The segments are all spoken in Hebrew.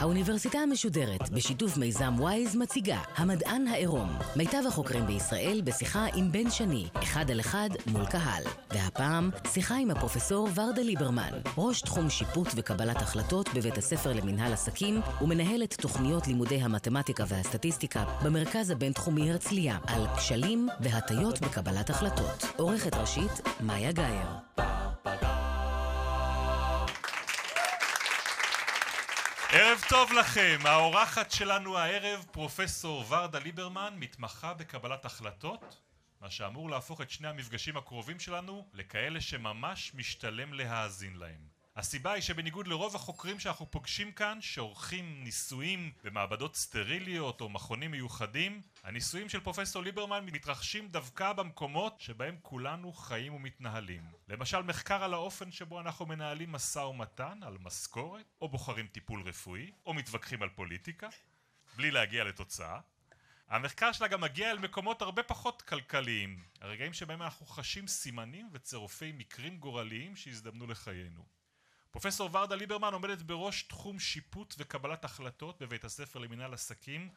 האוניברסיטה המשודרת, בשיתוף מיזם וויז, מציגה המדען העירום. מיטב החוקרים בישראל בשיחה עם בן שני, אחד על אחד מול קהל. והפעם, שיחה עם הפרופסור ורדה ליברמן, ראש תחום שיפוט וקבלת החלטות בבית הספר למנהל עסקים, ומנהלת תוכניות לימודי המתמטיקה והסטטיסטיקה במרכז הבינתחומי הרצליה, על כשלים והטיות בקבלת החלטות. עורכת ראשית, מאיה גאייר. טוב לכם, האורחת שלנו הערב, פרופסור ורדה ליברמן, מתמחה בקבלת החלטות, מה שאמור להפוך את שני המפגשים הקרובים שלנו לכאלה שממש משתלם להאזין להם. הסיבה היא שבניגוד לרוב החוקרים שאנחנו פוגשים כאן, שעורכים ניסויים במעבדות סטריליות או מכונים מיוחדים, הניסויים של פרופסור ליברמן מתרחשים דווקא במקומות שבהם כולנו חיים ומתנהלים. למשל מחקר על האופן שבו אנחנו מנהלים משא ומתן על משכורת, או בוחרים טיפול רפואי, או מתווכחים על פוליטיקה, בלי להגיע לתוצאה. המחקר שלה גם מגיע אל מקומות הרבה פחות כלכליים, הרגעים שבהם אנחנו חשים סימנים וצירופי מקרים גורליים שהזדמנו לחיינו. פרופסור ורדה ליברמן עומדת בראש תחום שיפוט וקבלת החלטות בבית הספר למנהל עסקים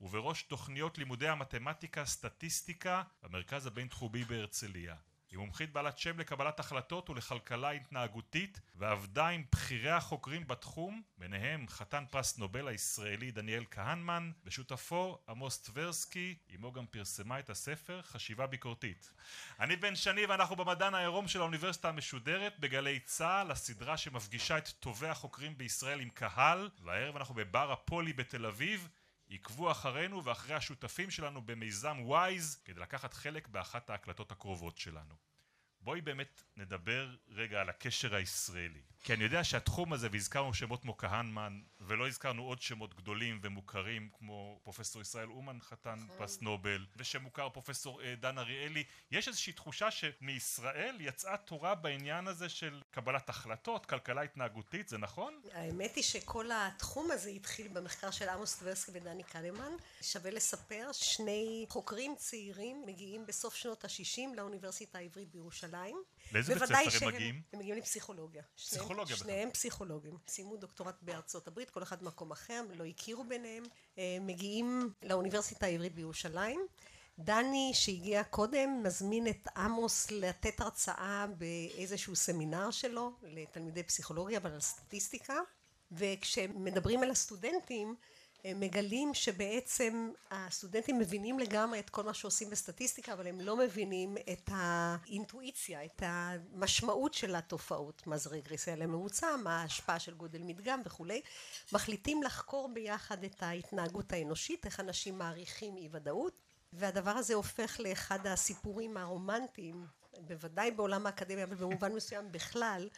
ובראש תוכניות לימודי המתמטיקה סטטיסטיקה במרכז הבינתחומי בהרצליה. היא מומחית בעלת שם לקבלת החלטות ולכלכלה התנהגותית ועבדה עם בכירי החוקרים בתחום ביניהם חתן פרס נובל הישראלי דניאל כהנמן ושותפו עמוס טברסקי עמו גם פרסמה את הספר חשיבה ביקורתית. אני בן שני ואנחנו במדען העירום של האוניברסיטה המשודרת בגלי צה"ל הסדרה שמפגישה את טובי החוקרים בישראל עם קהל והערב אנחנו בבר הפולי בתל אביב עקבו אחרינו ואחרי השותפים שלנו במיזם וויז כדי לקחת חלק באחת ההקלטות הקרובות שלנו. בואי באמת נדבר רגע על הקשר הישראלי. כי אני יודע שהתחום הזה, והזכרנו שמות כמו כהנמן, ולא הזכרנו עוד שמות גדולים ומוכרים, כמו פרופסור ישראל אומן חתן נכון. פרס נובל, ושמוכר פרופסור אה, דן אריאלי, יש איזושהי תחושה שמישראל יצאה תורה בעניין הזה של קבלת החלטות, כלכלה התנהגותית, זה נכון? האמת היא שכל התחום הזה התחיל במחקר של עמוס טברסקי ודני קלמן. שווה לספר, שני חוקרים צעירים מגיעים בסוף שנות ה-60 לאוניברסיטה העברית בירושלים. לאיזה בית ספר הם מגיעים? הם מגיעים לפסיכולוגיה. פסיכולוגיה בכלל. שניהם פסיכולוגים. סיימו דוקטורט בארצות הברית, כל אחד במקום אחר, לא הכירו ביניהם. אה, מגיעים לאוניברסיטה העברית בירושלים. דני שהגיע קודם מזמין את עמוס לתת הרצאה באיזשהו סמינר שלו לתלמידי פסיכולוגיה אבל על סטטיסטיקה וכשמדברים על הסטודנטים מגלים שבעצם הסטודנטים מבינים לגמרי את כל מה שעושים בסטטיסטיקה אבל הם לא מבינים את האינטואיציה, את המשמעות של התופעות, מה זה רגרסיה לממוצע, מה ההשפעה של גודל מדגם וכולי, מחליטים לחקור ביחד את ההתנהגות האנושית, איך אנשים מעריכים אי ודאות והדבר הזה הופך לאחד הסיפורים הרומנטיים, בוודאי בעולם האקדמיה אבל במובן מסוים בכלל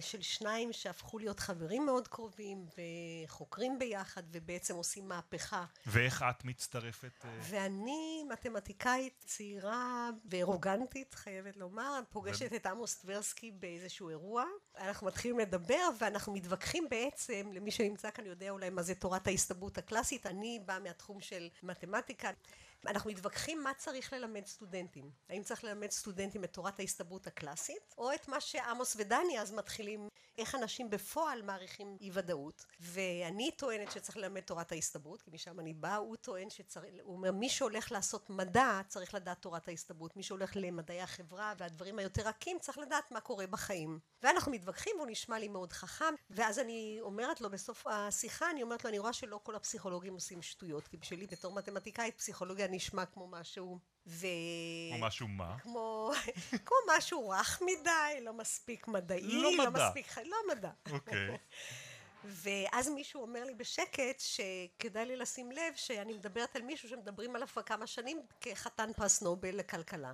של שניים שהפכו להיות חברים מאוד קרובים וחוקרים ביחד ובעצם עושים מהפכה. ואיך את מצטרפת? אה? ואני מתמטיקאית צעירה וארוגנטית חייבת לומר, פוגשת ו... את עמוס טברסקי באיזשהו אירוע, אנחנו מתחילים לדבר ואנחנו מתווכחים בעצם, למי שנמצא כאן יודע אולי מה זה תורת ההסתברות הקלאסית, אני באה מהתחום של מתמטיקה אנחנו מתווכחים מה צריך ללמד סטודנטים. האם צריך ללמד סטודנטים את תורת ההסתברות הקלאסית, או את מה שעמוס ודני אז מתחילים, איך אנשים בפועל מעריכים אי ודאות. ואני טוענת שצריך ללמד תורת ההסתברות, כי משם אני באה, הוא טוען שצריך, הוא אומר מי שהולך לעשות מדע צריך לדעת תורת ההסתברות, מי שהולך למדעי החברה והדברים היותר רכים צריך לדעת מה קורה בחיים. ואנחנו מתווכחים והוא נשמע לי מאוד חכם, ואז אני אומרת לו בסוף השיחה, אני אומרת לו אני רואה שלא כל הפסיכולוגים עושים שטויות, כי בשבילי בתור מתמטיקאית פסיכולוגיה נשמע כמו משהו ו... כמו משהו מה? כמו, כמו משהו רך מדי, לא מספיק מדעי, לא, לא מדע. מספיק, לא מדע. אוקיי. ואז מישהו אומר לי בשקט שכדאי לי לשים לב שאני מדברת על מישהו שמדברים עליו כבר כמה שנים כחתן פרס נובל לכלכלה.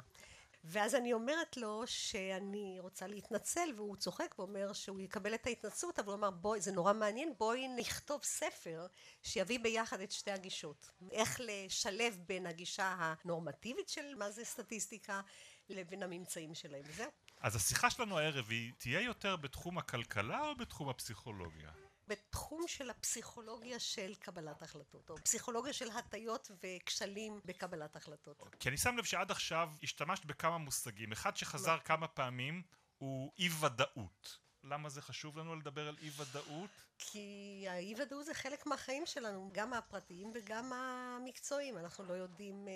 ואז אני אומרת לו שאני רוצה להתנצל והוא צוחק ואומר שהוא יקבל את ההתנצלות אבל הוא אמר בואי זה נורא מעניין בואי נכתוב ספר שיביא ביחד את שתי הגישות. איך לשלב בין הגישה הנורמטיבית של מה זה סטטיסטיקה לבין הממצאים שלהם. וזהו. אז השיחה שלנו הערב היא תהיה יותר בתחום הכלכלה או בתחום הפסיכולוגיה? בתחום של הפסיכולוגיה של קבלת החלטות, או פסיכולוגיה של הטיות וכשלים בקבלת החלטות. כי אני שם לב שעד עכשיו השתמשת בכמה מושגים. אחד שחזר כמה פעמים הוא אי ודאות. למה זה חשוב לנו לדבר על אי ודאות? כי האי ודאות זה חלק מהחיים שלנו, גם הפרטיים וגם המקצועיים. אנחנו לא יודעים אה,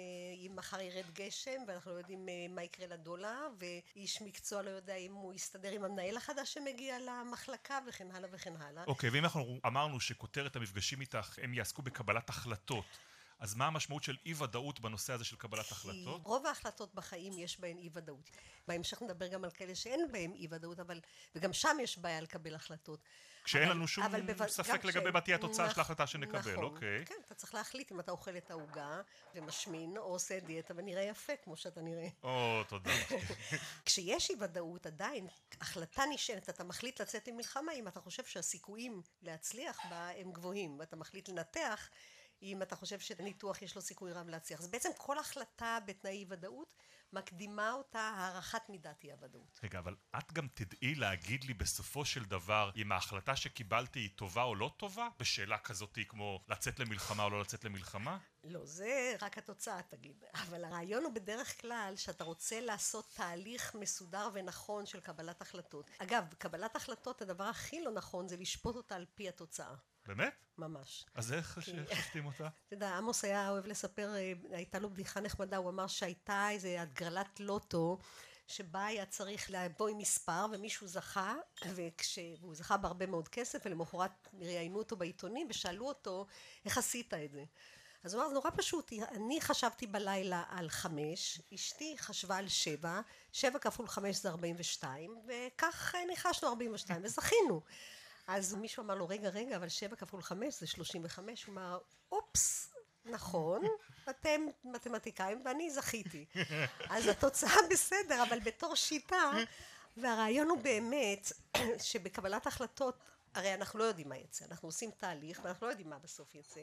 אם מחר ירד גשם, ואנחנו לא יודעים אה, מה יקרה לדולר, ואיש מקצוע לא יודע אם הוא יסתדר עם המנהל החדש שמגיע למחלקה, וכן הלאה וכן הלאה. אוקיי, ואם אנחנו אמרנו שכותרת המפגשים איתך, הם יעסקו בקבלת החלטות. אז מה המשמעות של אי ודאות בנושא הזה של קבלת החלטות? כי רוב ההחלטות בחיים יש בהן אי ודאות. בהמשך נדבר גם על כאלה שאין בהן אי ודאות, אבל, וגם שם יש בעיה לקבל החלטות. כשאין לנו שום ספק לגבי מה תהיה התוצאה של ההחלטה שנקבל, נכון, אוקיי. כן, אתה צריך להחליט אם אתה אוכל את העוגה ומשמין, או עושה דיאטה ונראה יפה כמו שאתה נראה. או, תודה. כשיש אי ודאות עדיין, החלטה נשענת, אתה מחליט לצאת למלחמה אם אתה חושב שהסיכויים להצליח בה הם גבוהים, ואתה מחליט לנתח אם אתה חושב שניתוח יש לו סיכוי רב להצליח. אז בעצם כל החלטה בתנאי אי ודאות מקדימה אותה הערכת מידת אי הוודאות. רגע, אבל את גם תדעי להגיד לי בסופו של דבר אם ההחלטה שקיבלתי היא טובה או לא טובה? בשאלה כזאת כמו לצאת למלחמה או לא לצאת למלחמה? לא, זה רק התוצאה תגיד. אבל הרעיון הוא בדרך כלל שאתה רוצה לעשות תהליך מסודר ונכון של קבלת החלטות. אגב, קבלת החלטות, הדבר הכי לא נכון זה לשפוט אותה על פי התוצאה. באמת? ממש. אז איך שופטים אותה? אתה יודע, עמוס היה אוהב לספר, אה, הייתה לו בדיחה נחמדה, הוא אמר שהייתה איזה הגרלת לוטו שבה היה צריך לבוא עם מספר ומישהו זכה והוא זכה בהרבה מאוד כסף ולמחרת ראיינו אותו בעיתונים ושאלו אותו איך עשית את זה אז הוא אמר זה נורא פשוט אני חשבתי בלילה על חמש אשתי חשבה על שבע שבע כפול חמש זה ארבעים ושתיים וכך ניחשנו ארבעים ושתיים וזכינו אז מישהו אמר לו רגע רגע אבל שבע כפול חמש זה שלושים וחמש הוא אמר אופס נכון אתם מתמטיקאים ואני זכיתי אז התוצאה בסדר אבל בתור שיטה והרעיון הוא באמת שבקבלת החלטות הרי אנחנו לא יודעים מה יצא אנחנו עושים תהליך ואנחנו לא יודעים מה בסוף יצא.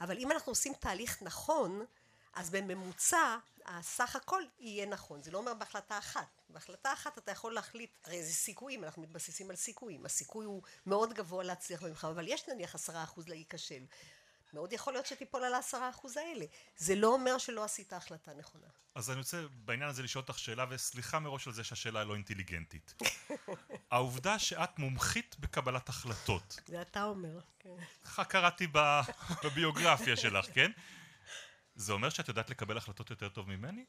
אבל אם אנחנו עושים תהליך נכון אז בממוצע הסך הכל יהיה נכון זה לא אומר בהחלטה אחת בהחלטה אחת אתה יכול להחליט הרי זה סיכויים אנחנו מתבססים על סיכויים הסיכוי הוא מאוד גבוה להצליח במלחמה אבל יש נניח עשרה אחוז להיכשל מאוד יכול להיות שתיפול על העשרה אחוז האלה. זה לא אומר שלא עשית החלטה נכונה. אז אני רוצה בעניין הזה לשאול אותך שאלה, וסליחה מראש על זה שהשאלה לא אינטליגנטית. העובדה שאת מומחית בקבלת החלטות. זה אתה אומר, כן. ככה קראתי בביוגרפיה שלך, כן? זה אומר שאת יודעת לקבל החלטות יותר טוב ממני?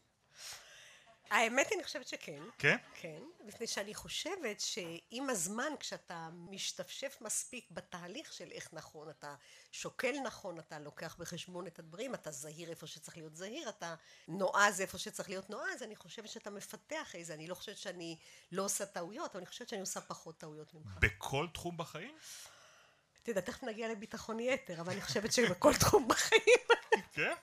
האמת אני חושבת שכן. כן? כן, מפני שאני חושבת שעם הזמן כשאתה משתפשף מספיק בתהליך של איך נכון, אתה שוקל נכון, אתה לוקח בחשבון את הדברים, אתה זהיר איפה שצריך להיות זהיר, אתה נועז איפה שצריך להיות נועז, אני חושבת שאתה מפתח איזה, אני לא חושבת שאני לא עושה טעויות, אבל אני חושבת שאני עושה פחות טעויות ממך. בכל תחום בחיים? אתה יודע, תכף נגיע לביטחון יתר, אבל אני חושבת שבכל תחום בחיים. כן?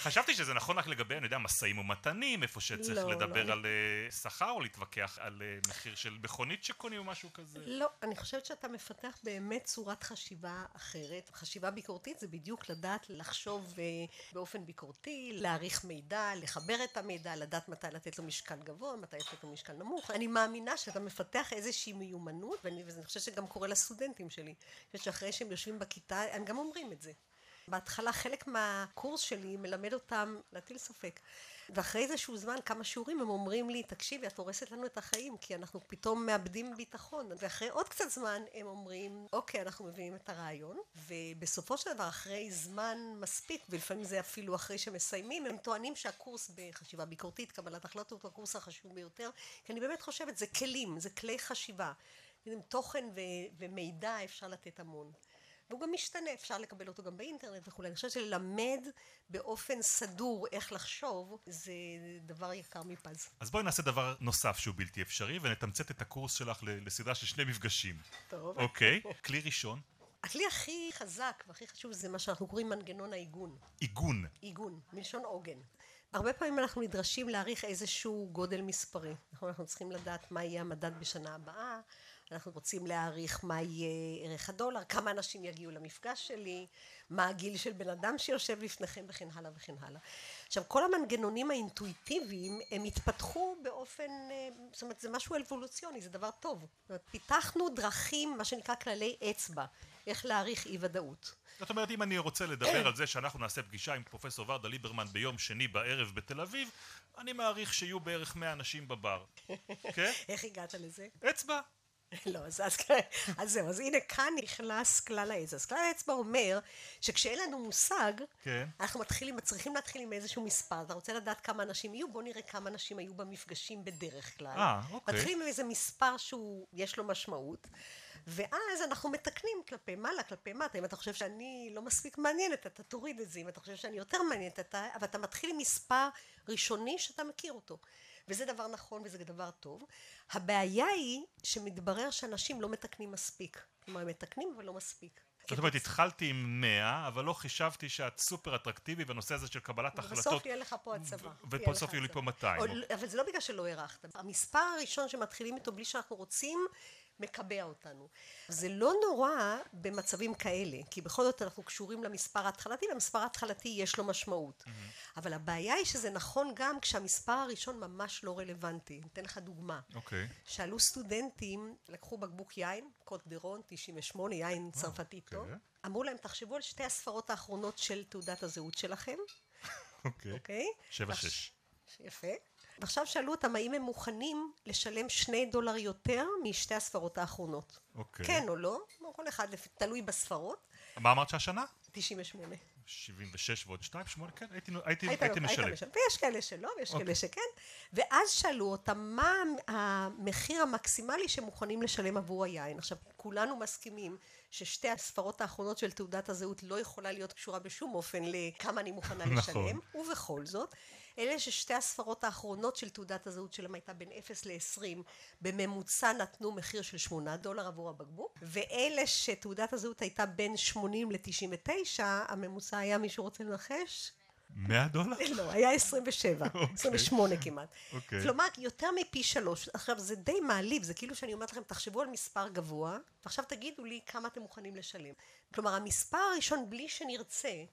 חשבתי שזה נכון רק לגבי, אני יודע, משאים ומתנים, איפה שצריך לא, לדבר לא. על uh, שכר או להתווכח על uh, מחיר של מכונית שקונים או משהו כזה. לא, אני חושבת שאתה מפתח באמת צורת חשיבה אחרת. חשיבה ביקורתית זה בדיוק לדעת לחשוב uh, באופן ביקורתי, להעריך מידע, לחבר את המידע, לדעת מתי לתת לו משקל גבוה, מתי לתת לו משקל נמוך. אני מאמינה שאתה מפתח איזושהי מיומנות, ואני, ואני חושבת שגם קורה לסטודנטים שלי. אני חושבת שאחרי שהם יושבים בכיתה, הם גם אומרים את זה. בהתחלה חלק מהקורס שלי מלמד אותם להטיל ספק. ואחרי איזשהו זמן, כמה שיעורים, הם אומרים לי, תקשיבי, את הורסת לנו את החיים, כי אנחנו פתאום מאבדים ביטחון. ואחרי עוד קצת זמן, הם אומרים, אוקיי, אנחנו מביאים את הרעיון, ובסופו של דבר, אחרי זמן מספיק, ולפעמים זה אפילו אחרי שמסיימים, הם טוענים שהקורס בחשיבה ביקורתית, קבלת החלטות, הוא הקורס החשוב ביותר, כי אני באמת חושבת, זה כלים, זה כלי חשיבה. תוכן ו- ומידע אפשר לתת המון. והוא גם משתנה, אפשר לקבל אותו גם באינטרנט וכולי. אני חושבת שללמד באופן סדור איך לחשוב, זה דבר יקר מפז. אז בואי נעשה דבר נוסף שהוא בלתי אפשרי, ונתמצת את הקורס שלך לסדרה של שני מפגשים. טוב. אוקיי, כלי ראשון. הכלי הכי חזק והכי חשוב זה מה שאנחנו קוראים מנגנון העיגון. עיגון. עיגון, מלשון עוגן. הרבה פעמים אנחנו נדרשים להעריך איזשהו גודל מספרי. נכון? אנחנו צריכים לדעת מה יהיה המדד בשנה הבאה, אנחנו רוצים להעריך מה יהיה ערך הדולר, כמה אנשים יגיעו למפגש שלי, מה הגיל של בן אדם שיושב לפניכם וכן הלאה וכן הלאה. עכשיו כל המנגנונים האינטואיטיביים הם התפתחו באופן, אה, זאת אומרת זה משהו אבולוציוני, זה דבר טוב. זאת אומרת, פיתחנו דרכים, מה שנקרא כללי אצבע, איך להעריך אי ודאות. זאת אומרת, אם אני רוצה לדבר על זה שאנחנו נעשה פגישה עם פרופסור ורדה ליברמן ביום שני בערב בתל אביב, אני מעריך שיהיו בערך 100 אנשים בבר. כן? איך הגעת לזה? אצבע. לא, אז, אז, אז זהו, אז הנה כאן נכנס כלל האצבע. אז כלל האצבע אומר שכשאין לנו מושג, כן. אנחנו מתחילים, צריכים להתחיל עם איזשהו מספר. אתה רוצה לדעת כמה אנשים יהיו? בוא נראה כמה אנשים היו במפגשים בדרך כלל. אה, אוקיי. מתחילים עם איזה מספר שהוא, יש לו משמעות. ואז אנחנו מתקנים כלפי מעלה, כלפי מטה. אם אתה חושב שאני לא מספיק מעניינת, אתה תוריד את זה. אם אתה חושב שאני יותר מעניינת, אתה... אבל אתה מתחיל עם מספר ראשוני שאתה מכיר אותו. וזה דבר נכון וזה דבר טוב. הבעיה היא שמתברר שאנשים לא מתקנים מספיק. כלומר, הם מתקנים אבל לא מספיק. זאת אומרת, התחלתי עם 100, אבל לא חישבתי שאת סופר אטרקטיבי בנושא הזה של קבלת החלטות. ובסוף יהיה לך פה הצבא. ובסוף יהיו לי פה 200. אבל זה לא בגלל שלא הערכת. המספר הראשון שמתחילים איתו בלי שאנחנו רוצים, מקבע אותנו. זה לא נורא במצבים כאלה, כי בכל זאת אנחנו קשורים למספר ההתחלתי, למספר ההתחלתי יש לו משמעות. Mm-hmm. אבל הבעיה היא שזה נכון גם כשהמספר הראשון ממש לא רלוונטי. אני אתן לך דוגמה. אוקיי. Okay. שאלו סטודנטים, לקחו בקבוק יין, קוט דרון, 98, יין oh, צרפתי okay. טוב. אמרו להם, תחשבו על שתי הספרות האחרונות של תעודת הזהות שלכם. אוקיי. אוקיי? שבע שש. יפה. ועכשיו שאלו אותם האם הם מוכנים לשלם שני דולר יותר משתי הספרות האחרונות. אוקיי. כן או לא, כל אחד תלוי בספרות. מה אמרת שהשנה? 98. 76 ועוד 2, 8, כן, הייתי, הייתי, הייתי, הייתי משלם. משלם. ויש כאלה שלא, ויש okay. כאלה אוקיי. שכן. ואז שאלו אותם מה המחיר המקסימלי שמוכנים לשלם עבור היין. עכשיו, כולנו מסכימים ששתי הספרות האחרונות של תעודת הזהות לא יכולה להיות קשורה בשום אופן לכמה אני מוכנה לשלם, נכון. ובכל זאת, אלה ששתי הספרות האחרונות של תעודת הזהות שלהם הייתה בין 0 ל-20, בממוצע נתנו מחיר של 8 דולר עבור הבקבוק, ואלה שתעודת הזהות הייתה בין 80 ל-99, הממוצע היה, מישהו רוצה לנחש? 100 דולר? לא, היה 27, okay. 28 כמעט. Okay. אוקיי. כלומר, יותר מפי שלוש. עכשיו, זה די מעליב, זה כאילו שאני אומרת לכם, תחשבו על מספר גבוה, ועכשיו תגידו לי כמה אתם מוכנים לשלם. כלומר, המספר הראשון, בלי שנרצה,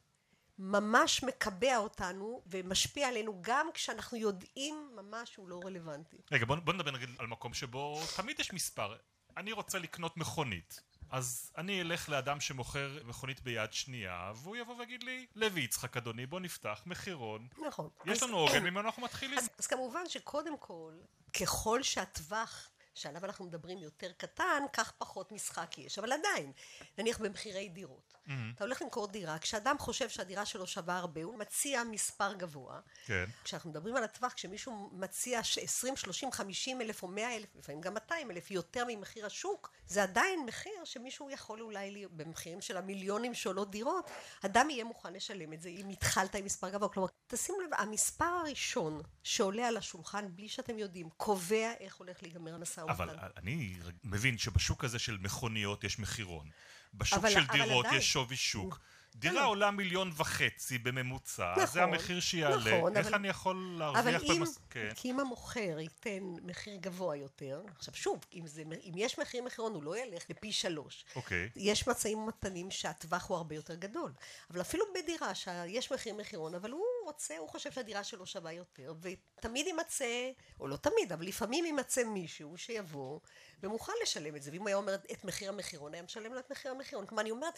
ממש מקבע אותנו ומשפיע עלינו גם כשאנחנו יודעים ממש שהוא לא רלוונטי. רגע, בוא, בוא נדבר נגיד על מקום שבו תמיד יש מספר. אני רוצה לקנות מכונית. אז אני אלך לאדם שמוכר מכונית ביד שנייה, והוא יבוא ויגיד לי, לוי יצחק אדוני, בוא נפתח, מחירון. נכון. יש לנו עוגן ממנו אנחנו מתחילים. אז, אז כמובן שקודם כל, ככל שהטווח שעליו אנחנו מדברים יותר קטן, כך פחות משחק יש. אבל עדיין, נניח במחירי דירות. Mm-hmm. אתה הולך למכור דירה, כשאדם חושב שהדירה שלו שווה הרבה, הוא מציע מספר גבוה. כן. כשאנחנו מדברים על הטווח, כשמישהו מציע 20, 30, 50 אלף או 100 אלף, לפעמים גם 200 אלף, יותר ממחיר השוק, זה עדיין מחיר שמישהו יכול אולי, במחירים של המיליונים שעולות דירות, אדם יהיה מוכן לשלם את זה אם התחלת עם מספר גבוה. כלומר, תשימו לב, המספר הראשון שעולה על השולחן, בלי שאתם יודעים, קובע איך הולך להיגמר המשא ומתן. אבל אני מבין שבשוק הזה של מכוניות יש מחירון. בשוק אבל, של דירות יש שווי שוק. דירה לא. עולה מיליון וחצי בממוצע, נכון, זה המחיר שיעלה, נכון, איך אבל, אני יכול להרוויח אבל במס... כן. כי אם המוכר ייתן מחיר גבוה יותר, עכשיו שוב, אם, זה, אם יש מחיר מחירון הוא לא ילך לפי שלוש. אוקיי. יש מצעים ומתנים שהטווח הוא הרבה יותר גדול. אבל אפילו בדירה שיש מחיר מחירון, אבל הוא רוצה, הוא חושב שהדירה שלו שווה יותר, ותמיד יימצא, או לא תמיד, אבל לפעמים יימצא מישהו שיבוא ומוכן לשלם את זה, ואם הוא היה אומר את מחיר המחירון, היה משלם לו את מחיר המחירון. כלומר, אני אומרת,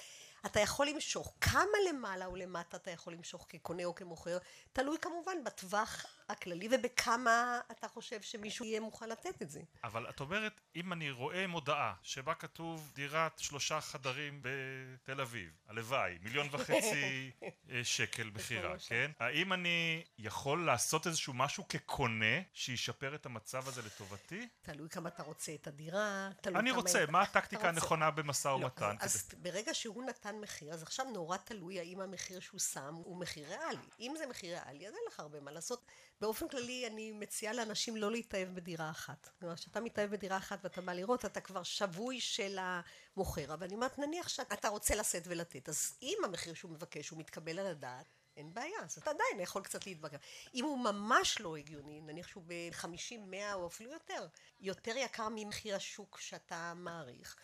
אתה יכול למשוך, כמה למעלה או למטה אתה יכול למשוך כקונה או כמוכר, תלוי כמובן בטווח הכללי ובכמה אתה חושב שמישהו יהיה מוכן לתת את זה. אבל את אומרת, אם אני רואה מודעה שבה כתוב דירת שלושה חדרים בתל אביב, הלוואי, מיליון וחצי אה, שקל מכירה, כן? האם אני יכול לעשות איזשהו משהו כקונה שישפר את המצב הזה לטובתי? תלוי כמה אתה רוצה את הדירה, תלוי אני רוצה, מה הטקטיקה הנכונה במשא לא, ומתן? אז ברגע שהוא נתן מחיר, אז עכשיו נורא תלוי האם המחיר שהוא שם הוא מחיר ריאלי. אם זה מחיר ריאלי, אז אין לך הרבה מה לעשות. באופן כללי אני מציעה לאנשים לא להתאהב בדירה אחת. כלומר, כשאתה מתאהב בדירה אחת ואתה בא לראות, אתה כבר שבוי של המוכר. אבל אני אומרת, נניח שאתה רוצה לשאת ולתת, אז אם המחיר שהוא מבקש הוא מתקבל על הדעת, אין בעיה, אז אתה עדיין יכול קצת להתווכח. אם הוא ממש לא הגיוני, נניח שהוא ב-50, 100 או אפילו יותר, יותר יקר ממחיר השוק שאתה מעריך,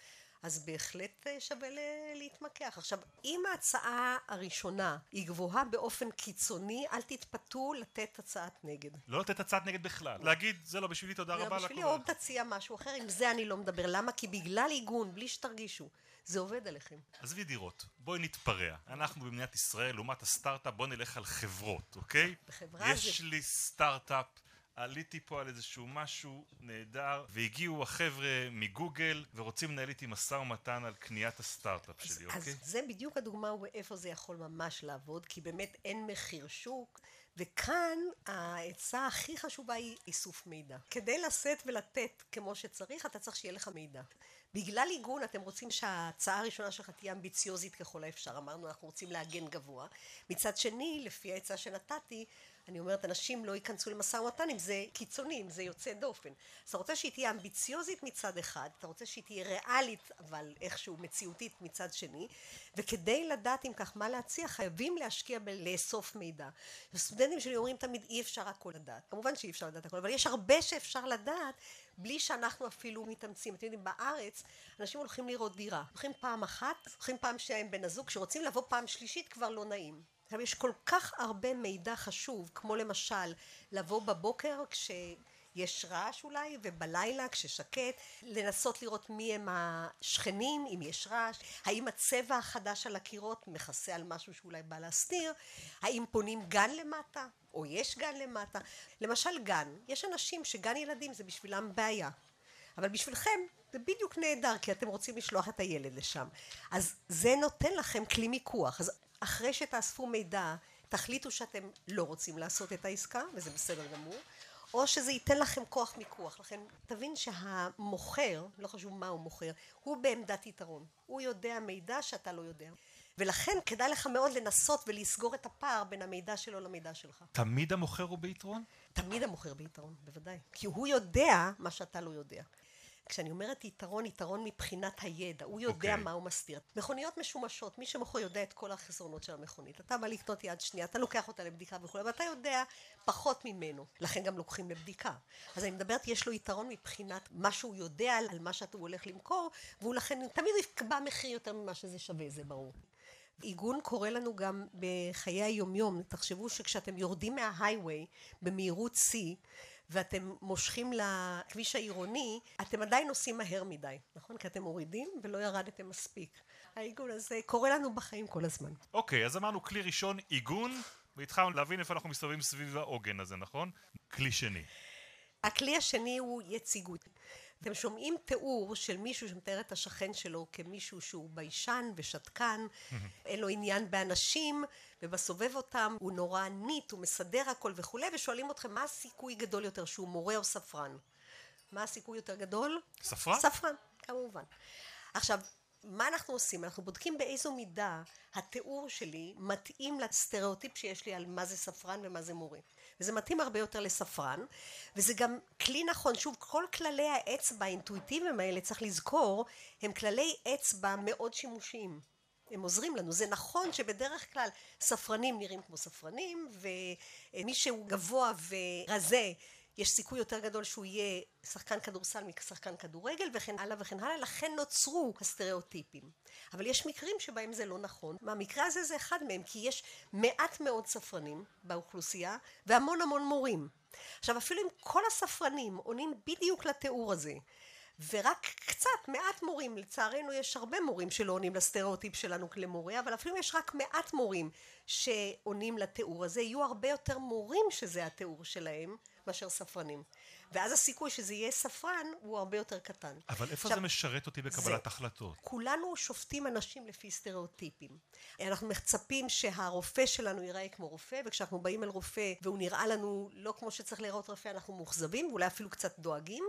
אז בהחלט אה, שווה להתמקח. עכשיו, אם ההצעה הראשונה היא גבוהה באופן קיצוני, אל תתפתו לתת הצעת נגד. לא לתת הצעת נגד בכלל. להגיד, זה לא בשבילי, תודה רבה. זה לא בשבילי, או תציע משהו אחר, עם זה אני לא מדבר. למה? כי בגלל עיגון, בלי שתרגישו. זה עובד עליכם. עזבי דירות, בואי נתפרע. אנחנו במדינת ישראל, לעומת הסטארט-אפ, בואי נלך על חברות, אוקיי? בחברה יש זה... לי סטארט-אפ, עליתי פה על איזשהו משהו נהדר, והגיעו החבר'ה מגוגל ורוצים לנהל איתי משא ומתן על קניית הסטארט-אפ שלי, אז, אוקיי? אז זה בדיוק הדוגמה איפה זה יכול ממש לעבוד, כי באמת אין מחיר שוק. וכאן העצה הכי חשובה היא איסוף מידע. כדי לשאת ולתת כמו שצריך, אתה צריך שיהיה לך מידע. בגלל עיגון אתם רוצים שההצעה הראשונה שלך תהיה אמביציוזית ככל האפשר. אמרנו אנחנו רוצים להגן גבוה. מצד שני, לפי העצה שנתתי, אני אומרת אנשים לא ייכנסו למשא ומתן אם זה קיצוני, אם זה יוצא דופן. אז אתה רוצה שהיא תהיה אמביציוזית מצד אחד, אתה רוצה שהיא תהיה ריאלית אבל איכשהו מציאותית מצד שני, וכדי לדעת אם כך מה להציע חייבים להשקיע בלאסוף מידע. הסטודנטים שלי אומרים תמיד אי אפשר הכל לדעת. כמובן שאי אפשר לדעת הכל, אבל יש הרבה שאפשר לדעת בלי שאנחנו אפילו מתאמצים. אתם יודעים, בארץ אנשים הולכים לראות דירה. הולכים פעם אחת, הולכים פעם עם בן הזוג, כשרוצים לבוא פעם שלישית כבר לא נעים. עכשיו יש כל כך הרבה מידע חשוב, כמו למשל לבוא בבוקר כשיש רעש אולי, ובלילה כששקט, לנסות לראות מי הם השכנים, אם יש רעש, האם הצבע החדש על הקירות מכסה על משהו שאולי בא להסתיר, האם פונים גן למטה, או יש גן למטה. למשל גן, יש אנשים שגן ילדים זה בשבילם בעיה, אבל בשבילכם זה בדיוק נהדר, כי אתם רוצים לשלוח את הילד לשם. אז זה נותן לכם כלי מיקוח. אז אחרי שתאספו מידע, תחליטו שאתם לא רוצים לעשות את העסקה, וזה בסדר גמור, או שזה ייתן לכם כוח מיקוח. לכן תבין שהמוכר, לא חשוב מה הוא מוכר, הוא בעמדת יתרון. הוא יודע מידע שאתה לא יודע. ולכן כדאי לך מאוד לנסות ולסגור את הפער בין המידע שלו למידע שלך. תמיד המוכר הוא ביתרון? תמיד המוכר ביתרון, בוודאי. כי הוא יודע מה שאתה לא יודע. כשאני אומרת יתרון, יתרון מבחינת הידע, הוא יודע okay. אוקיי. מה הוא מסתיר. מכוניות משומשות, מי שמוכר יודע את כל החסרונות של המכונית. אתה בא לקנות יד שנייה, אתה לוקח אותה לבדיקה וכו', אבל אתה יודע פחות ממנו, לכן גם לוקחים לבדיקה. אז אני מדברת, יש לו יתרון מבחינת מה שהוא יודע על מה שאתה הולך למכור, והוא לכן תמיד יקבע מחיר יותר ממה שזה שווה, זה ברור. עיגון קורה לנו גם בחיי היומיום. תחשבו שכשאתם יורדים מההייווי במהירות שיא, ואתם מושכים לכביש העירוני, אתם עדיין נוסעים מהר מדי, נכון? כי אתם מורידים ולא ירדתם מספיק. העיגון הזה קורה לנו בחיים כל הזמן. אוקיי, okay, אז אמרנו כלי ראשון עיגון, והתחלנו להבין איפה אנחנו מסתובבים סביב העוגן הזה, נכון? כלי שני. הכלי השני הוא יציגות. אתם שומעים תיאור של מישהו שמתאר את השכן שלו כמישהו שהוא ביישן ושתקן, אין לו עניין באנשים, ובסובב אותם הוא נורא ניט, הוא מסדר הכל וכולי, ושואלים אתכם מה הסיכוי גדול יותר, שהוא מורה או ספרן? מה הסיכוי יותר גדול? ספרן? ספרן, כמובן. עכשיו, מה אנחנו עושים? אנחנו בודקים באיזו מידה התיאור שלי מתאים לסטריאוטיפ שיש לי על מה זה ספרן ומה זה מורה. וזה מתאים הרבה יותר לספרן, וזה גם כלי נכון, שוב, כל כללי האצבע האינטואיטיביים האלה, צריך לזכור, הם כללי אצבע מאוד שימושיים. הם עוזרים לנו. זה נכון שבדרך כלל ספרנים נראים כמו ספרנים, ומי שהוא גבוה ורזה יש סיכוי יותר גדול שהוא יהיה שחקן כדורסל משחקן כדורגל וכן הלאה וכן הלאה, לכן נוצרו הסטריאוטיפים. אבל יש מקרים שבהם זה לא נכון, והמקרה הזה זה אחד מהם, כי יש מעט מאוד ספרנים באוכלוסייה והמון המון מורים. עכשיו אפילו אם כל הספרנים עונים בדיוק לתיאור הזה, ורק קצת, מעט מורים, לצערנו יש הרבה מורים שלא עונים לסטריאוטיפ שלנו למורה, אבל אפילו יש רק מעט מורים שעונים לתיאור הזה, יהיו הרבה יותר מורים שזה התיאור שלהם, מאשר ספרנים. ואז הסיכוי שזה יהיה ספרן הוא הרבה יותר קטן. אבל איפה עכשיו, זה משרת אותי בקבלת זה, החלטות? כולנו שופטים אנשים לפי סטריאוטיפים. אנחנו מצפים שהרופא שלנו ייראה כמו רופא, וכשאנחנו באים אל רופא והוא נראה לנו לא כמו שצריך להיראות רופא, אנחנו מאוכזבים, ואולי אפילו קצת דואגים,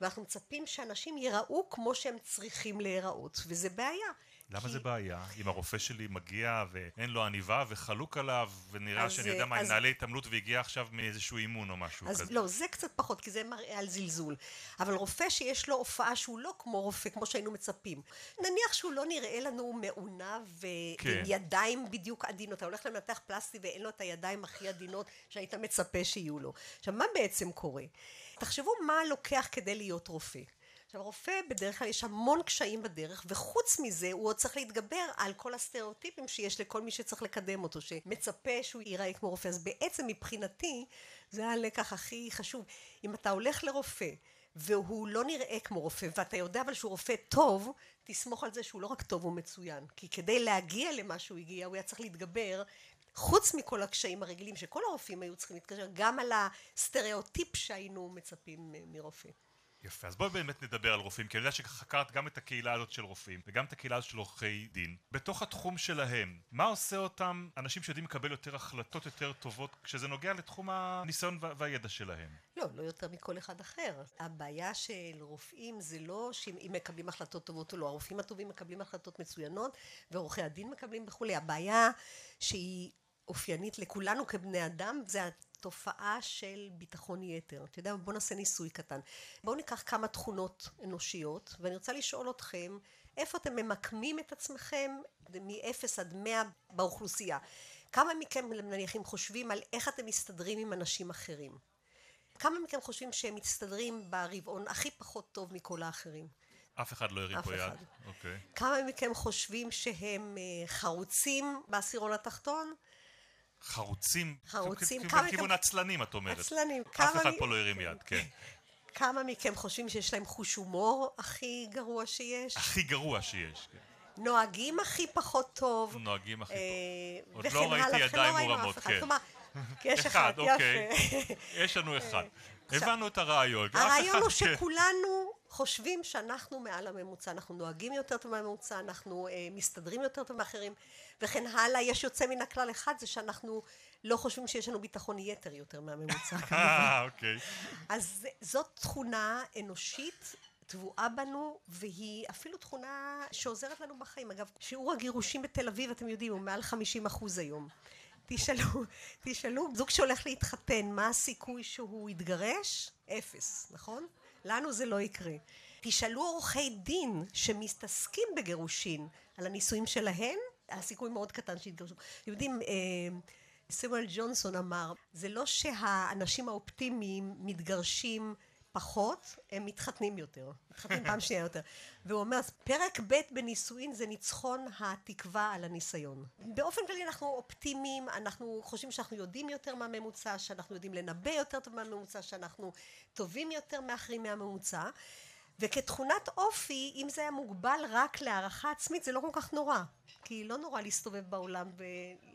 ואנחנו מצפים שאנשים ייראו כמו שהם צריכים להיראות, וזה בעיה. למה כי- זה בעיה? אם הרופא שלי מגיע ואין לו עניבה וחלוק עליו, ונראה אז, שאני יודע מה, אז- נעלי התעמלות והגיע עכשיו מאיזשהו אימון או משהו אז כזה. לא, זה קצת פחות, כי זה מראה על זלזול. אבל רופא שיש לו הופעה שהוא לא כמו רופא, כמו שהיינו מצפים. נניח שהוא לא נראה לנו מעונב ו- כן. ועם ידיים בדיוק עדינות. אתה הולך למנתח פלסטי ואין לו את הידיים הכי עדינות שהיית מצפה שיהיו לו. עכשיו, מה בעצם קורה? תחשבו מה לוקח כדי להיות רופא. עכשיו רופא בדרך כלל יש המון קשיים בדרך וחוץ מזה הוא עוד צריך להתגבר על כל הסטריאוטיפים שיש לכל מי שצריך לקדם אותו שמצפה שהוא ייראה כמו רופא. אז בעצם מבחינתי זה הלקח הכי חשוב. אם אתה הולך לרופא והוא לא נראה כמו רופא ואתה יודע אבל שהוא רופא טוב תסמוך על זה שהוא לא רק טוב הוא מצוין. כי כדי להגיע למה שהוא הגיע הוא היה צריך להתגבר חוץ מכל הקשיים הרגילים שכל הרופאים היו צריכים להתקשר גם על הסטריאוטיפ שהיינו מצפים מ- מרופא יפה, אז בואי באמת נדבר על רופאים, כי אני יודע שחקרת גם את הקהילה הזאת של רופאים, וגם את הקהילה הזאת של עורכי דין. בתוך התחום שלהם, מה עושה אותם אנשים שיודעים לקבל יותר החלטות יותר טובות, כשזה נוגע לתחום הניסיון וה- והידע שלהם? לא, לא יותר מכל אחד אחר. הבעיה של רופאים זה לא שאם מקבלים החלטות טובות או לא, הרופאים הטובים מקבלים החלטות מצוינות ועורכי הדין מקבלים וכולי. הבעיה שהיא אופיינית לכולנו כבני אדם זה התופעה של ביטחון יתר. אתה יודע, בוא נעשה ניסוי קטן. בואו ניקח כמה תכונות אנושיות ואני רוצה לשאול אתכם איפה אתם ממקמים את עצמכם מ-0 עד 100 באוכלוסייה. כמה מכם נניח אם חושבים על איך אתם מסתדרים עם אנשים אחרים? כמה מכם חושבים שהם מסתדרים ברבעון הכי פחות טוב מכל האחרים? אף אחד לא הרים פה יד. אוקיי. כמה מכם חושבים שהם אה, חרוצים בעשירון התחתון? חרוצים. חרוצים, כמה בכיוון עצלנים, את אומרת. עצלנים. אף כמה אחד מ- פה לא הרים יד, כן. כמה מכם חושבים שיש להם חוש הומור הכי גרוע שיש? הכי גרוע שיש. כן. נוהגים הכי פחות טוב? נוהגים הכי אה, טוב. עוד לא ראיתי ידיים לא ראינו מורמות, אף אחד. כן. יש אחד, אחד, אוקיי. יש לנו אחד. הבנו את הרעיון. אף הרעיון אחד- הוא כן. שכולנו חושבים שאנחנו מעל הממוצע, אנחנו נוהגים יותר טוב מהממוצע, אנחנו אה, מסתדרים יותר טוב מאחרים וכן הלאה. יש יוצא מן הכלל אחד, זה שאנחנו לא חושבים שיש לנו ביטחון יתר יותר מהממוצע כמובן. אה, אוקיי. אז זאת תכונה אנושית טבועה בנו, והיא אפילו תכונה שעוזרת לנו בחיים. אגב, שיעור הגירושים בתל אביב, אתם יודעים, הוא מעל 50 אחוז היום. תשאלו, תשאלו, זוג שהולך להתחתן, מה הסיכוי שהוא יתגרש? אפס, נכון? לנו זה לא יקרה. תשאלו עורכי דין שמתעסקים בגירושין על הנישואים שלהם, הסיכוי מאוד קטן שיתגרשו. אתם יודעים, אה, סמואל ג'ונסון אמר, זה לא שהאנשים האופטימיים מתגרשים פחות, הם מתחתנים יותר. מתחתנים פעם שנייה יותר. והוא אומר, פרק ב' בנישואין זה ניצחון התקווה על הניסיון. באופן כללי אנחנו אופטימיים, אנחנו חושבים שאנחנו יודעים יותר מהממוצע, שאנחנו יודעים לנבא יותר טוב מהממוצע, שאנחנו טובים יותר מאחרים מהממוצע. וכתכונת אופי, אם זה היה מוגבל רק להערכה עצמית, זה לא כל כך נורא. כי לא נורא להסתובב בעולם ו...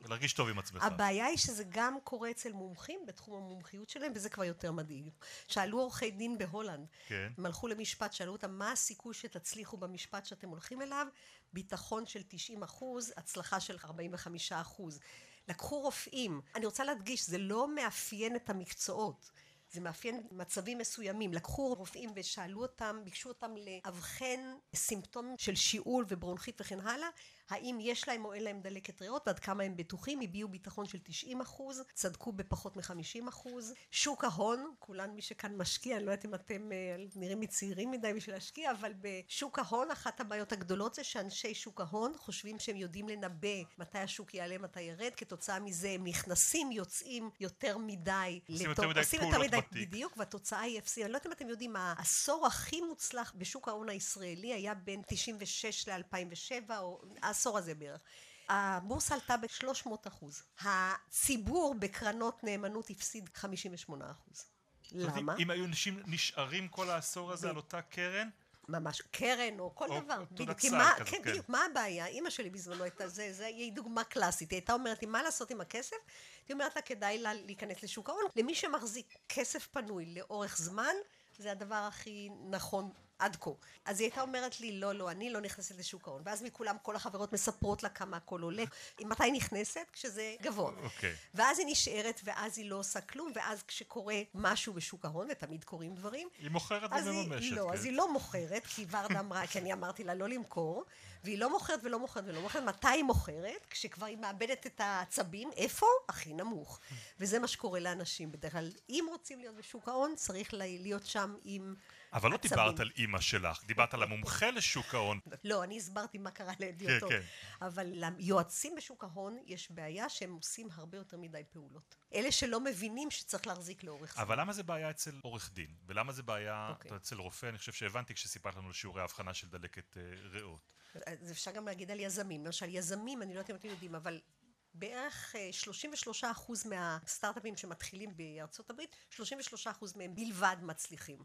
ולהרגיש טוב עם עצמך. הבעיה היא שזה גם קורה אצל מומחים בתחום המומחיות שלהם, וזה כבר יותר מדאיג. שאלו עורכי דין בהולנד, כן. הם הלכו למשפט, שאלו אותם מה הסיכוי שתצליחו במשפט שאתם הולכים אליו, ביטחון של 90 אחוז, הצלחה של 45 אחוז. לקחו רופאים, אני רוצה להדגיש, זה לא מאפיין את המקצועות. זה מאפיין מצבים מסוימים. לקחו רופאים ושאלו אותם, ביקשו אותם לאבחן סימפטומים של שיעול וברונכית וכן הלאה, האם יש להם או אין להם דלקת ריאות ועד כמה הם בטוחים, הביעו ביטחון של 90 אחוז, צדקו בפחות מ-50 אחוז. שוק ההון, כולן מי שכאן משקיע, אני לא יודעת אם אתם אה, נראים לי צעירים מדי בשביל להשקיע, אבל בשוק ההון אחת הבעיות הגדולות זה שאנשי שוק ההון חושבים שהם יודעים לנבא מתי השוק יעלה, מתי ירד, כתוצאה מזה הם נכנסים, יוצאים יותר מדי. עושים יותר מדי עושים יותר פעולות מדי, בתיק. בדיוק, והתוצאה היא אפסית. אני לא יודעת אם אתם יודעים, העשור הכי מוצלח בשוק ההון הישראלי היה בין 96 ל-2007, או העשור הזה בערך. הבורסה עלתה ב-300 אחוז. הציבור בקרנות נאמנות הפסיד 58 אחוז. למה? אם היו אנשים נשארים כל העשור הזה על אותה קרן, ממש, קרן או כל או דבר. בדיוק. מה, כזה, כן, כן. בדיוק. מה הבעיה? אימא שלי בזמנו הייתה, זה, זה, היא דוגמה קלאסית. היא הייתה אומרת לי, מה לעשות עם הכסף? היא אומרת לה, כדאי לה להיכנס לשוק ההון. למי שמחזיק כסף פנוי לאורך זמן, זה הדבר הכי נכון עד כה. אז היא הייתה אומרת לי, לא, לא, אני לא נכנסת לשוק ההון. ואז מכולם כל החברות מספרות לה כמה הכל עולה. מתי נכנסת? כשזה גבוה. אוקיי. ואז היא נשארת, ואז היא לא עושה כלום, ואז כשקורה משהו בשוק ההון, ותמיד קורים דברים, היא מוכרת ומממשת. לא, כן. אז היא לא מוכרת, כי ורדה אמרה, כי אני אמרתי לה לא למכור, והיא לא מוכרת ולא מוכרת ולא מוכרת. מתי היא מוכרת? כשכבר היא מאבדת את העצבים, איפה? הכי נמוך. וזה מה שקורה לאנשים בדרך כלל. אם רוצים להיות בשוק ההון, צריך להיות שם עם אבל לא. דיברת על אימא שלך, דיברת על המומחה לשוק ההון. לא, אני הסברתי מה קרה להדיוטות. כן. אבל ליועצים בשוק ההון יש בעיה שהם עושים הרבה יותר מדי פעולות. אלה שלא מבינים שצריך להחזיק לאורך זמן. אבל למה זה בעיה אצל עורך דין? ולמה זה בעיה אוקיי. אצל רופא? אני חושב שהבנתי כשסיפרת לנו על שיעורי ההבחנה של דלקת אה, ריאות. אז אפשר גם להגיד על יזמים. למשל, יזמים, אני לא יודעת אם אתם יודעים, אבל בערך אה, 33% מהסטארט-אפים שמתחילים בארצות הברית, 33% מהם בלבד מצליחים.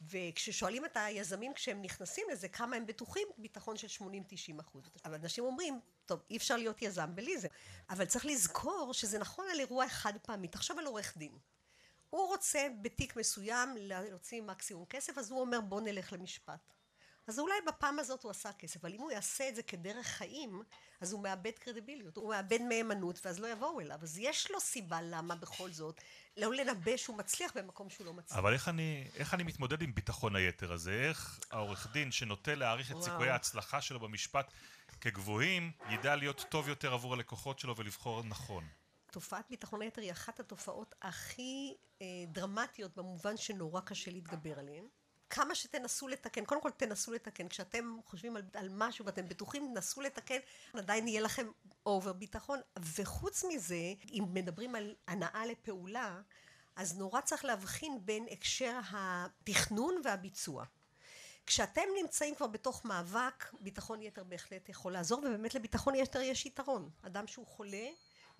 וכששואלים את היזמים כשהם נכנסים לזה כמה הם בטוחים, ביטחון של 80-90 אחוז. אבל אנשים אומרים, טוב, אי אפשר להיות יזם בלי זה. אבל צריך לזכור שזה נכון על אירוע חד פעמי. תחשוב על עורך דין. הוא רוצה בתיק מסוים להוציא מקסימום כסף, אז הוא אומר בוא נלך למשפט. אז אולי בפעם הזאת הוא עשה כסף, אבל אם הוא יעשה את זה כדרך חיים, אז הוא מאבד קרדיביליות, הוא מאבד מהימנות, ואז לא יבואו אליו. אז יש לו סיבה למה בכל זאת, לא לנבא שהוא מצליח במקום שהוא לא מצליח. אבל איך אני, איך אני מתמודד עם ביטחון היתר הזה? איך העורך דין שנוטה להעריך את וואו. סיכויי ההצלחה שלו במשפט כגבוהים, ידע להיות טוב יותר עבור הלקוחות שלו ולבחור נכון? תופעת ביטחון היתר היא אחת התופעות הכי אה, דרמטיות במובן שנורא קשה להתגבר עליהן. כמה שתנסו לתקן, קודם כל תנסו לתקן, כשאתם חושבים על, על משהו ואתם בטוחים, נסו לתקן, עדיין יהיה לכם אובר ביטחון. וחוץ מזה, אם מדברים על הנאה לפעולה, אז נורא צריך להבחין בין הקשר התכנון והביצוע. כשאתם נמצאים כבר בתוך מאבק, ביטחון יתר בהחלט יכול לעזור, ובאמת לביטחון יתר יש יתרון. אדם שהוא חולה,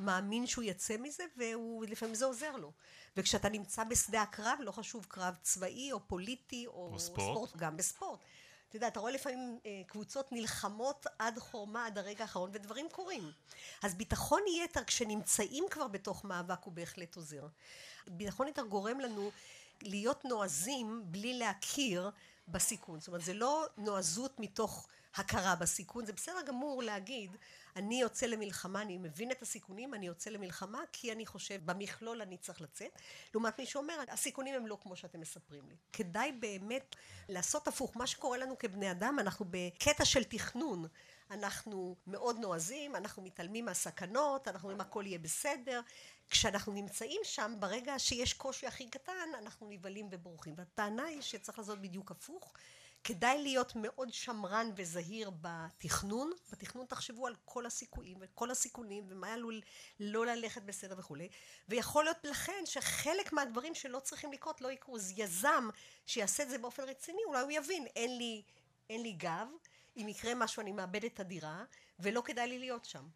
מאמין שהוא יצא מזה, ולפעמים זה עוזר לו. וכשאתה נמצא בשדה הקרב, לא חשוב קרב צבאי או פוליטי או, או ספורט. גם בספורט. אתה יודע, אתה רואה לפעמים אה, קבוצות נלחמות עד חורמה, עד הרגע האחרון, ודברים קורים. אז ביטחון יתר, כשנמצאים כבר בתוך מאבק, הוא בהחלט עוזר. ביטחון יתר גורם לנו להיות נועזים בלי להכיר בסיכון. זאת אומרת, זה לא נועזות מתוך הכרה בסיכון, זה בסדר גמור להגיד, אני יוצא למלחמה, אני מבין את הסיכונים, אני יוצא למלחמה, כי אני חושב, במכלול אני צריך לצאת. לעומת מי שאומר, הסיכונים הם לא כמו שאתם מספרים לי. כדאי באמת לעשות הפוך. מה שקורה לנו כבני אדם, אנחנו בקטע של תכנון. אנחנו מאוד נועזים, אנחנו מתעלמים מהסכנות, אנחנו אומרים הכל יהיה בסדר. כשאנחנו נמצאים שם, ברגע שיש קושי הכי קטן, אנחנו נבהלים ובורחים. והטענה היא שצריך לעשות בדיוק הפוך. כדאי להיות מאוד שמרן וזהיר בתכנון. בתכנון תחשבו על כל הסיכויים וכל הסיכונים ומה עלול לא ללכת בסדר וכולי. ויכול להיות לכן שחלק מהדברים שלא צריכים לקרות לא יקרו. אז יזם שיעשה את זה באופן רציני, אולי הוא יבין, אין לי, אין לי גב, אם יקרה משהו אני מאבד את הדירה, ולא כדאי לי להיות שם.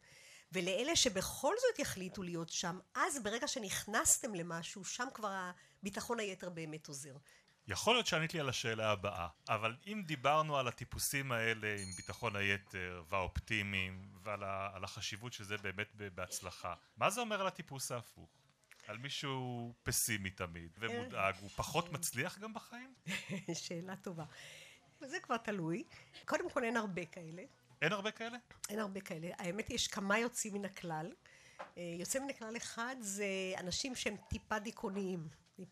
ולאלה שבכל זאת יחליטו להיות שם, אז ברגע שנכנסתם למשהו, שם כבר הביטחון היתר באמת עוזר. יכול להיות שענית לי על השאלה הבאה, אבל אם דיברנו על הטיפוסים האלה עם ביטחון היתר והאופטימיים ועל החשיבות של זה באמת בהצלחה, מה זה אומר על הטיפוס ההפוך? על מישהו פסימי תמיד ומודאג, הוא פחות מצליח גם בחיים? שאלה טובה. זה כבר תלוי. קודם כל אין הרבה כאלה. אין הרבה כאלה? אין הרבה כאלה. האמת יש כמה יוצאים מן הכלל. אה, יוצא מן הכלל אחד זה אנשים שהם טיפה דיכאוניים.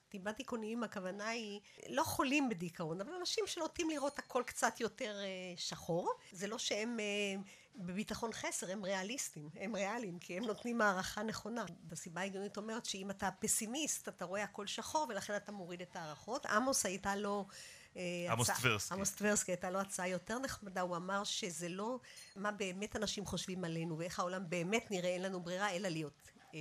טיפה דיכאוניים הכוונה היא לא חולים בדיכאון, אבל אנשים שנוטים לראות הכל קצת יותר אה, שחור. זה לא שהם אה, בביטחון חסר, הם ריאליסטים, הם ריאליים, כי הם נותנים הערכה נכונה. בסיבה ההגיונית אומרת שאם אתה פסימיסט, אתה רואה הכל שחור, ולכן אתה מוריד את ההערכות. עמוס הייתה לו... אה, עמוס טברסקי. עמוס טברסקי הייתה לו הצעה יותר נחמדה, הוא אמר שזה לא מה באמת אנשים חושבים עלינו ואיך העולם באמת נראה, אין לנו ברירה אלא להיות אה,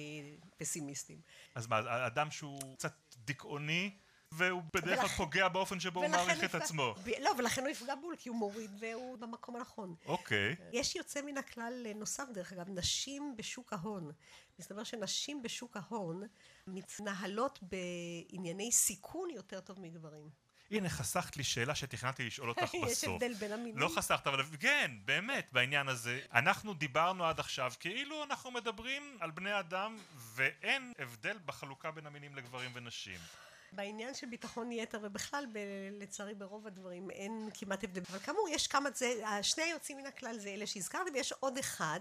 פסימיסטים. אז מה, אדם שהוא קצת דיכאוני, והוא בדרך כלל פוגע באופן שבו הוא מעריך את עצמו. ב- לא, ולכן הוא יפגע בול, כי הוא מוריד והוא במקום הנכון. אוקיי. יש יוצא מן הכלל נוסף, דרך אגב, נשים בשוק ההון. מסתבר שנשים בשוק ההון מתנהלות בענייני סיכון יותר טוב מגברים. הנה, חסכת לי שאלה שתכננתי לשאול אותך בסוף. יש הבדל בין המינים. לא חסכת, אבל כן, באמת, בעניין הזה. אנחנו דיברנו עד עכשיו כאילו אנחנו מדברים על בני אדם, ואין הבדל בחלוקה בין המינים לגברים ונשים. בעניין של ביטחון יתר, ובכלל, ב- לצערי ברוב הדברים אין כמעט הבדל. אבל כאמור, יש כמה, זה, שני היוצאים מן הכלל זה אלה שהזכרתי, ויש עוד אחד.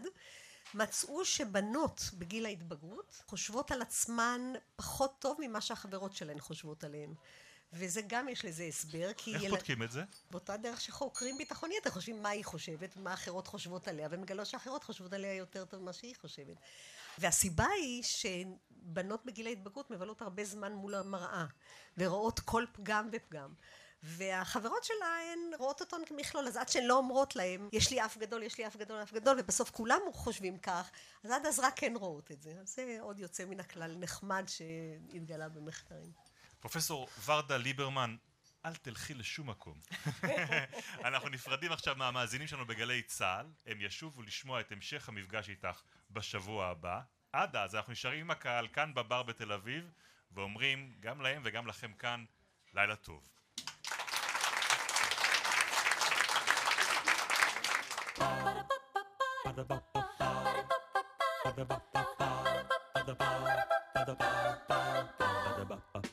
מצאו שבנות בגיל ההתבגרות חושבות על עצמן פחות טוב ממה שהחברות שלהן חושבות עליהן. וזה גם יש לזה הסבר, כי... איך יל... בודקים את זה? באותה דרך שחוקרים ביטחון יתר, חושבים מה היא חושבת, מה אחרות חושבות עליה, ומגלות שאחרות חושבות עליה יותר טוב ממה שהיא חושבת. והסיבה היא שבנות בגיל ההתבגרות מבלות הרבה זמן מול המראה, ורואות כל פגם ופגם. והחברות שלה הן רואות אותן כמכלול, אז עד שהן לא אומרות להם, יש לי אף גדול, יש לי אף גדול, אף גדול, ובסוף כולם חושבים כך, אז עד אז רק הן רואות את זה. אז זה עוד יוצא מן הכלל נחמד שהתגלה במחקרים. פרופסור ורדה ליברמן, אל תלכי לשום מקום. אנחנו נפרדים עכשיו מהמאזינים שלנו בגלי צה"ל, הם ישובו לשמוע את המשך המפגש איתך בשבוע הבא. עד אז אנחנו נשארים עם הקהל כאן בבר בתל אביב, ואומרים גם להם וגם לכם כאן, לילה טוב.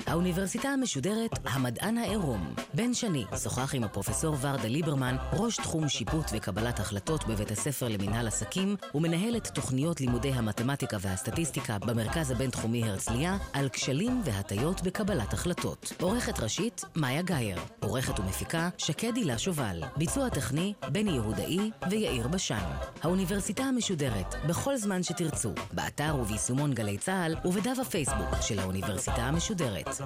האוניברסיטה המשודרת המדען העירום. בן שני שוחח עם הפרופסור ורדה ליברמן, ראש תחום שיפוט וקבלת החלטות בבית הספר למינהל עסקים ומנהלת תוכניות לימודי המתמטיקה והסטטיסטיקה במרכז הבינתחומי הרצליה על כשלים והטיות בקבלת החלטות. עורכת ראשית, מאיה גאייר. עורכת ומפיקה, שקד הילה שובל. ביצוע טכני, בני יהודאי ויאיר בשן. האוניברסיטה המשודרת, בכל זמן שתרצו, באתר וביישומון גלי צה"ל ובדף הפייסבוק של האוניברסיטה המשודרת.